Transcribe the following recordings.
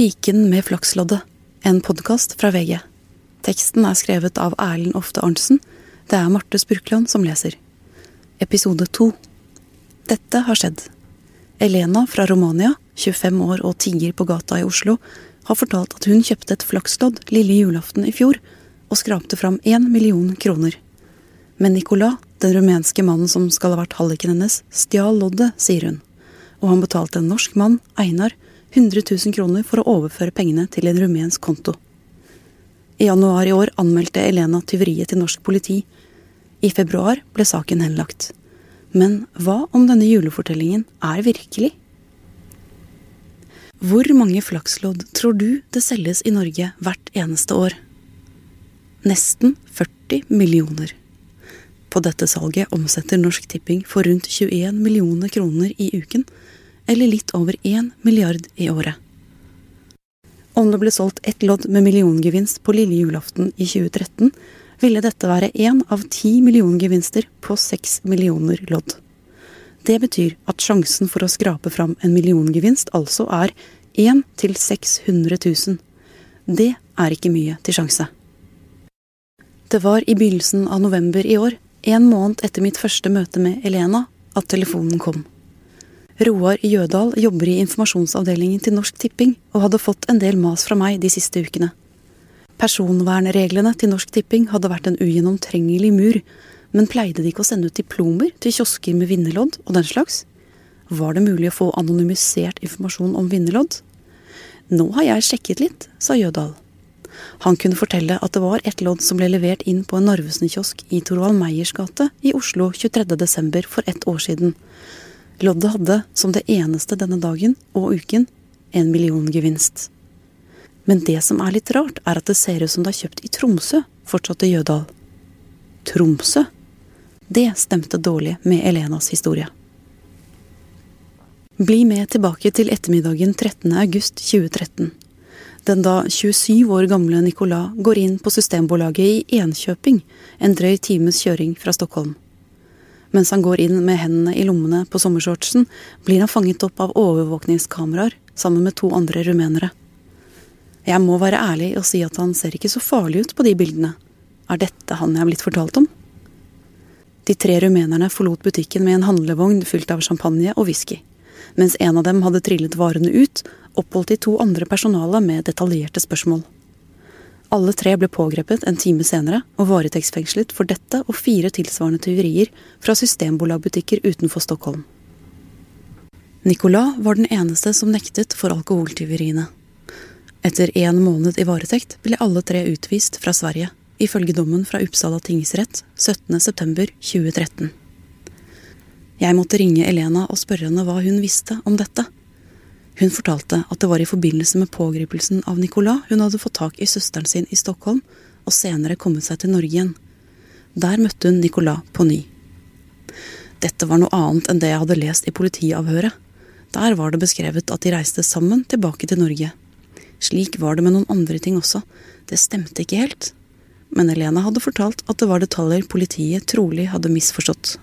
Piken med flaksloddet, en podkast fra VG. Teksten er skrevet av Erlend Ofte Arntzen. Det er Marte Spurkland som leser. Episode to. Dette har skjedd. Elena fra Romania, 25 år og tigger på gata i Oslo, har fortalt at hun kjøpte et flakslodd lille julaften i fjor og skrapte fram én million kroner. Men Nicolas, den rumenske mannen som skal ha vært halliken hennes, stjal loddet, sier hun. Og han betalte en norsk mann, Einar, 100 000 kroner for å overføre pengene til en rumensk konto. I januar i år anmeldte Elena tyveriet til norsk politi. I februar ble saken henlagt. Men hva om denne julefortellingen er virkelig? Hvor mange flakslodd tror du det selges i Norge hvert eneste år? Nesten 40 millioner. På dette salget omsetter Norsk Tipping for rundt 21 millioner kroner i uken, eller litt over 1 milliard i året. Om det ble solgt ett lodd med milliongevinst på lille julaften i 2013, ville dette være én av ti milliongevinster på seks millioner lodd. Det betyr at sjansen for å skrape fram en milliongevinst altså er 1 til 600 000. Det er ikke mye til sjanse. Det var i begynnelsen av november i år, en måned etter mitt første møte med Elena, at telefonen kom. Roar Jødal jobber i informasjonsavdelingen til Norsk Tipping og hadde fått en del mas fra meg de siste ukene. Personvernreglene til Norsk Tipping hadde vært en ugjennomtrengelig mur, men pleide de ikke å sende ut diplomer til kiosker med vinnerlodd og den slags? Var det mulig å få anonymisert informasjon om vinnerlodd? Nå har jeg sjekket litt, sa Jødal. Han kunne fortelle at det var et lodd som ble levert inn på en Narvesen-kiosk i Torvald Meyers gate i Oslo 23.12. for ett år siden, Loddet hadde, som det eneste denne dagen og uken, en milliongevinst. Men det som er litt rart, er at det ser ut som det er kjøpt i Tromsø, fortsatte Jødal. Tromsø? Det stemte dårlig med Elenas historie. Bli med tilbake til ettermiddagen 13. august 2013. Den da 27 år gamle Nicolas går inn på Systembolaget i Enkjøping, en drøy times kjøring fra Stockholm. Mens han går inn med hendene i lommene på sommershortsen, blir han fanget opp av overvåkningskameraer sammen med to andre rumenere. Jeg må være ærlig og si at han ser ikke så farlig ut på de bildene. Er dette han jeg er blitt fortalt om? De tre rumenerne forlot butikken med en handlevogn fylt av champagne og whisky. Mens en av dem hadde trillet varene ut, oppholdt de to andre personalet med detaljerte spørsmål. Alle tre ble pågrepet en time senere og varetektsfengslet for dette og fire tilsvarende tyverier fra systembolagbutikker utenfor Stockholm. Nicolas var den eneste som nektet for alkoholtyveriene. Etter en måned i varetekt ble alle tre utvist fra Sverige, ifølge dommen fra Uppsala tingsrett 17.9.2013. Jeg måtte ringe Elena og spørre henne hva hun visste om dette. Hun fortalte at det var i forbindelse med pågripelsen av Nicolas hun hadde fått tak i søsteren sin i Stockholm, og senere kommet seg til Norge igjen. Der møtte hun Nicolas på ny. Dette var noe annet enn det jeg hadde lest i politiavhøret. Der var det beskrevet at de reiste sammen tilbake til Norge. Slik var det med noen andre ting også. Det stemte ikke helt. Men Elena hadde fortalt at det var detaljer politiet trolig hadde misforstått.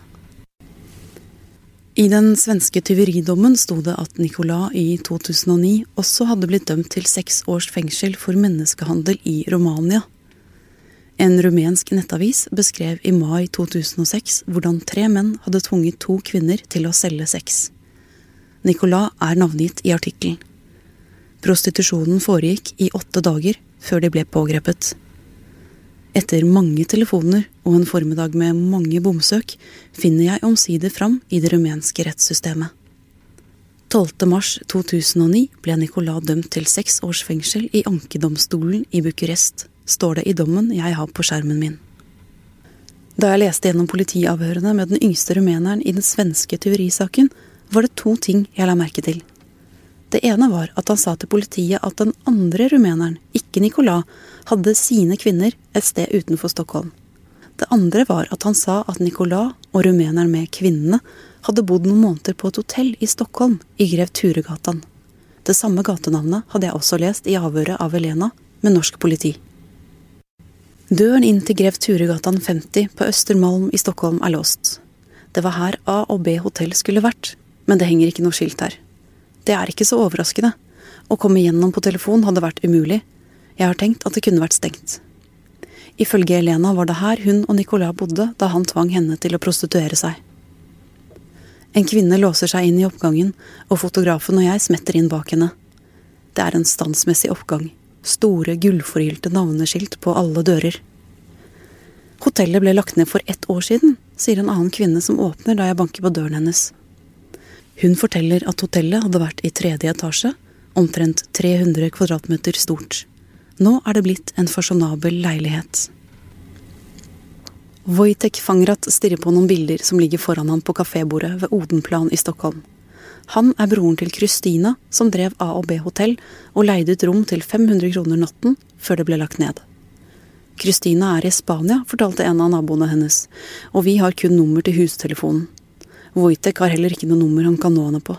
I den svenske tyveridommen sto det at Nicolas i 2009 også hadde blitt dømt til seks års fengsel for menneskehandel i Romania. En rumensk nettavis beskrev i mai 2006 hvordan tre menn hadde tvunget to kvinner til å selge sex. Nicolas er navngitt i artikkelen. Prostitusjonen foregikk i åtte dager før de ble pågrepet. Etter mange telefoner og en formiddag med mange bomsøk, finner jeg omsider fram i det rumenske rettssystemet. 12. mars 2009 ble Nicolas dømt til seks års fengsel i ankedomstolen i Bucuresti, står det i dommen jeg har på skjermen min. Da jeg leste gjennom politiavhørene med den yngste rumeneren i den svenske tyverisaken, var det to ting jeg la merke til. Det ene var at han sa til politiet at den andre rumeneren, ikke Nicolas, hadde sine kvinner et sted utenfor Stockholm. Det andre var at han sa at Nicolas og rumeneren med kvinnene hadde bodd noen måneder på et hotell i Stockholm, i Grev Turegatan. Det samme gatenavnet hadde jeg også lest i avhøret av Elena med norsk politi. Døren inn til Grev Turegatan 50 på Østermalm i Stockholm er låst. Det var her A og B hotell skulle vært, men det henger ikke noe skilt her. Det er ikke så overraskende. Å komme gjennom på telefon hadde vært umulig. Jeg har tenkt at det kunne vært stengt. Ifølge Elena var det her hun og Nicolas bodde da han tvang henne til å prostituere seg. En kvinne låser seg inn i oppgangen, og fotografen og jeg smetter inn bak henne. Det er en standsmessig oppgang. Store, gullforgylte navneskilt på alle dører. Hotellet ble lagt ned for ett år siden, sier en annen kvinne som åpner da jeg banker på døren hennes. Hun forteller at hotellet hadde vært i tredje etasje, omtrent 300 kvadratmeter stort. Nå er det blitt en fasjonabel leilighet. Wojtek Fangrat stirrer på noen bilder som ligger foran ham på kafébordet ved Odenplan i Stockholm. Han er broren til Kristina, som drev A og B hotell og leide ut rom til 500 kroner natten før det ble lagt ned. Kristina er i Spania, fortalte en av naboene hennes, og vi har kun nummer til hustelefonen. Wojtek har heller ikke noe nummer han kan nå henne på.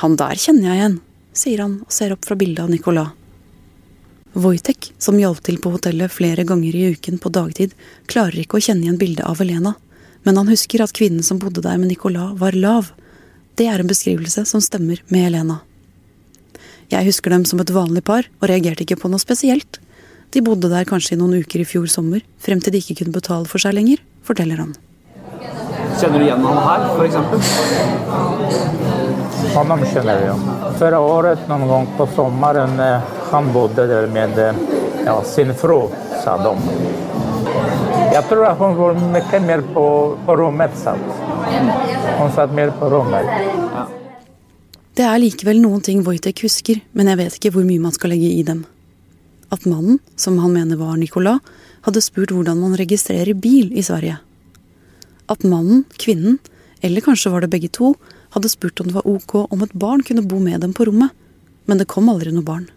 Han der kjenner jeg igjen, sier han og ser opp fra bildet av Nicolas. Wojtek, som hjalp til på hotellet flere ganger i uken på dagtid, klarer ikke å kjenne igjen bildet av Elena, men han husker at kvinnen som bodde der med Nicolas, var lav. Det er en beskrivelse som stemmer med Elena. Jeg husker dem som et vanlig par, og reagerte ikke på noe spesielt. De bodde der kanskje i noen uker i fjor sommer, frem til de ikke kunne betale for seg lenger, forteller han. Kjenner du igjen han her, f.eks.? Honom kjenner jeg. Förra året noen gang på sommeren eh, han bodde der med eh, ja, sin fru, sa de. Jeg tror at hun var mye mer på, på rommet. Satt. Hun satt mer på rommet. Det er likevel noen ting Wojtek husker, men jeg vet ikke hvor mye man skal legge i dem. At mannen, som han mener var Nicolas, hadde spurt hvordan man registrerer bil i Sverige. At mannen, kvinnen, eller kanskje var det begge to, hadde spurt om det var ok om et barn kunne bo med dem på rommet, men det kom aldri noe barn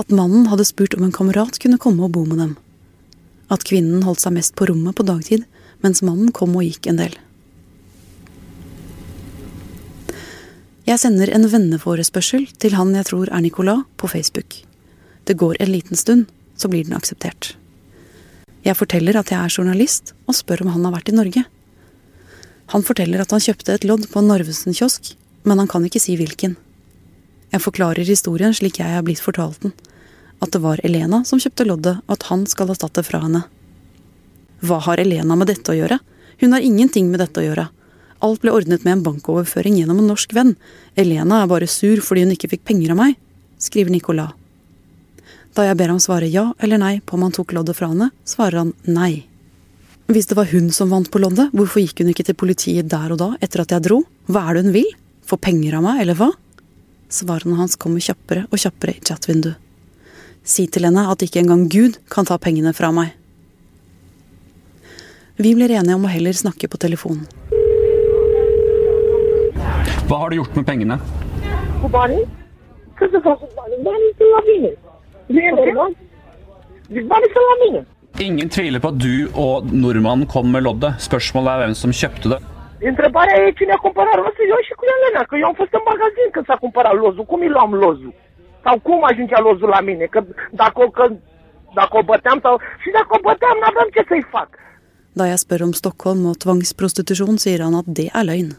at mannen hadde spurt om en kamerat kunne komme og bo med dem. At kvinnen holdt seg mest på rommet på dagtid, mens mannen kom og gikk en del. Jeg sender en venneforespørsel til han jeg tror er Nicolas, på Facebook. Det går en liten stund, så blir den akseptert. Jeg forteller at jeg er journalist, og spør om han har vært i Norge. Han forteller at han kjøpte et lodd på en Narvesen-kiosk, men han kan ikke si hvilken. Jeg forklarer historien slik jeg er blitt fortalt den. At det var Elena som kjøpte loddet, og at han skal det fra henne. Hva har Elena med dette å gjøre? Hun har ingenting med dette å gjøre. Alt ble ordnet med en bankoverføring gjennom en norsk venn. Elena er bare sur fordi hun ikke fikk penger av meg, skriver Nicolas. Da jeg ber ham svare ja eller nei på om han tok loddet fra henne, svarer han nei. Hvis det var hun som vant på loddet, hvorfor gikk hun ikke til politiet der og da, etter at jeg dro? Hva er det hun vil? Få penger av meg, eller hva? Svarene hans kommer kjappere og kjappere i chatvinduet. Si til henne at ikke engang Gud kan ta pengene fra meg. Vi blir enige om å heller snakke på telefonen. Hva har du gjort med pengene? På banii? Mine. Ingen tviler på at du og nordmannen kom med loddet. Spørsmålet er hvem som kjøpte det. Întrebarea e cine a cumpărat rosul, eu și cu Elena, că eu am fost în magazin când s-a cumpărat lozul. Cum îi luam lozul? Sau cum ajungea lozul la mine? Că dacă, o- că, dacă o băteam sau... Și dacă o băteam, n-aveam ce să-i fac. Da jeg spør om Stockholm og tvangsprostitusjon, sier han at det er løgn.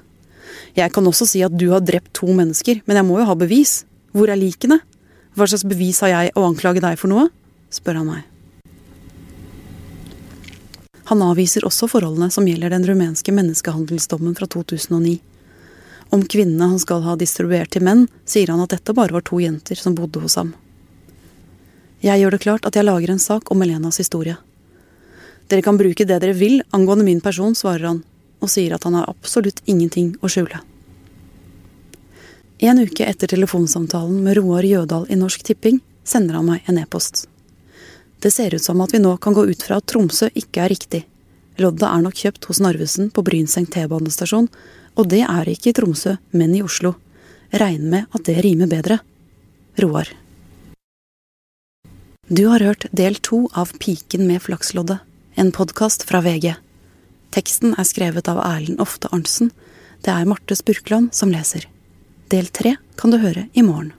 Jeg kan også si at du har drept to mennesker, men jeg må jo ha bevis. Hvor er likene? Hva slags bevis har jeg å anklage deg for noe? spør han meg. Han avviser også forholdene som gjelder den rumenske menneskehandelsdommen fra 2009. Om kvinnene han skal ha distribuert til menn, sier han at dette bare var to jenter som bodde hos ham. Jeg gjør det klart at jeg lager en sak om Elenas historie. Dere kan bruke det dere vil angående min person, svarer han, og sier at han har absolutt ingenting å skjule. En uke etter telefonsamtalen med Roar Jødal i Norsk Tipping sender han meg en e-post. Det ser ut som at vi nå kan gå ut fra at Tromsø ikke er riktig. Loddet er nok kjøpt hos Narvesen på Brynseng T-banestasjon, og det er ikke i Tromsø, men i Oslo. Regn med at det rimer bedre. Roar. Du har hørt del to av Piken med flaksloddet, en podkast fra VG. Teksten er skrevet av Erlend Ofte Arntzen. Det er Marte Spurkland som leser. Del tre kan du høre i morgen.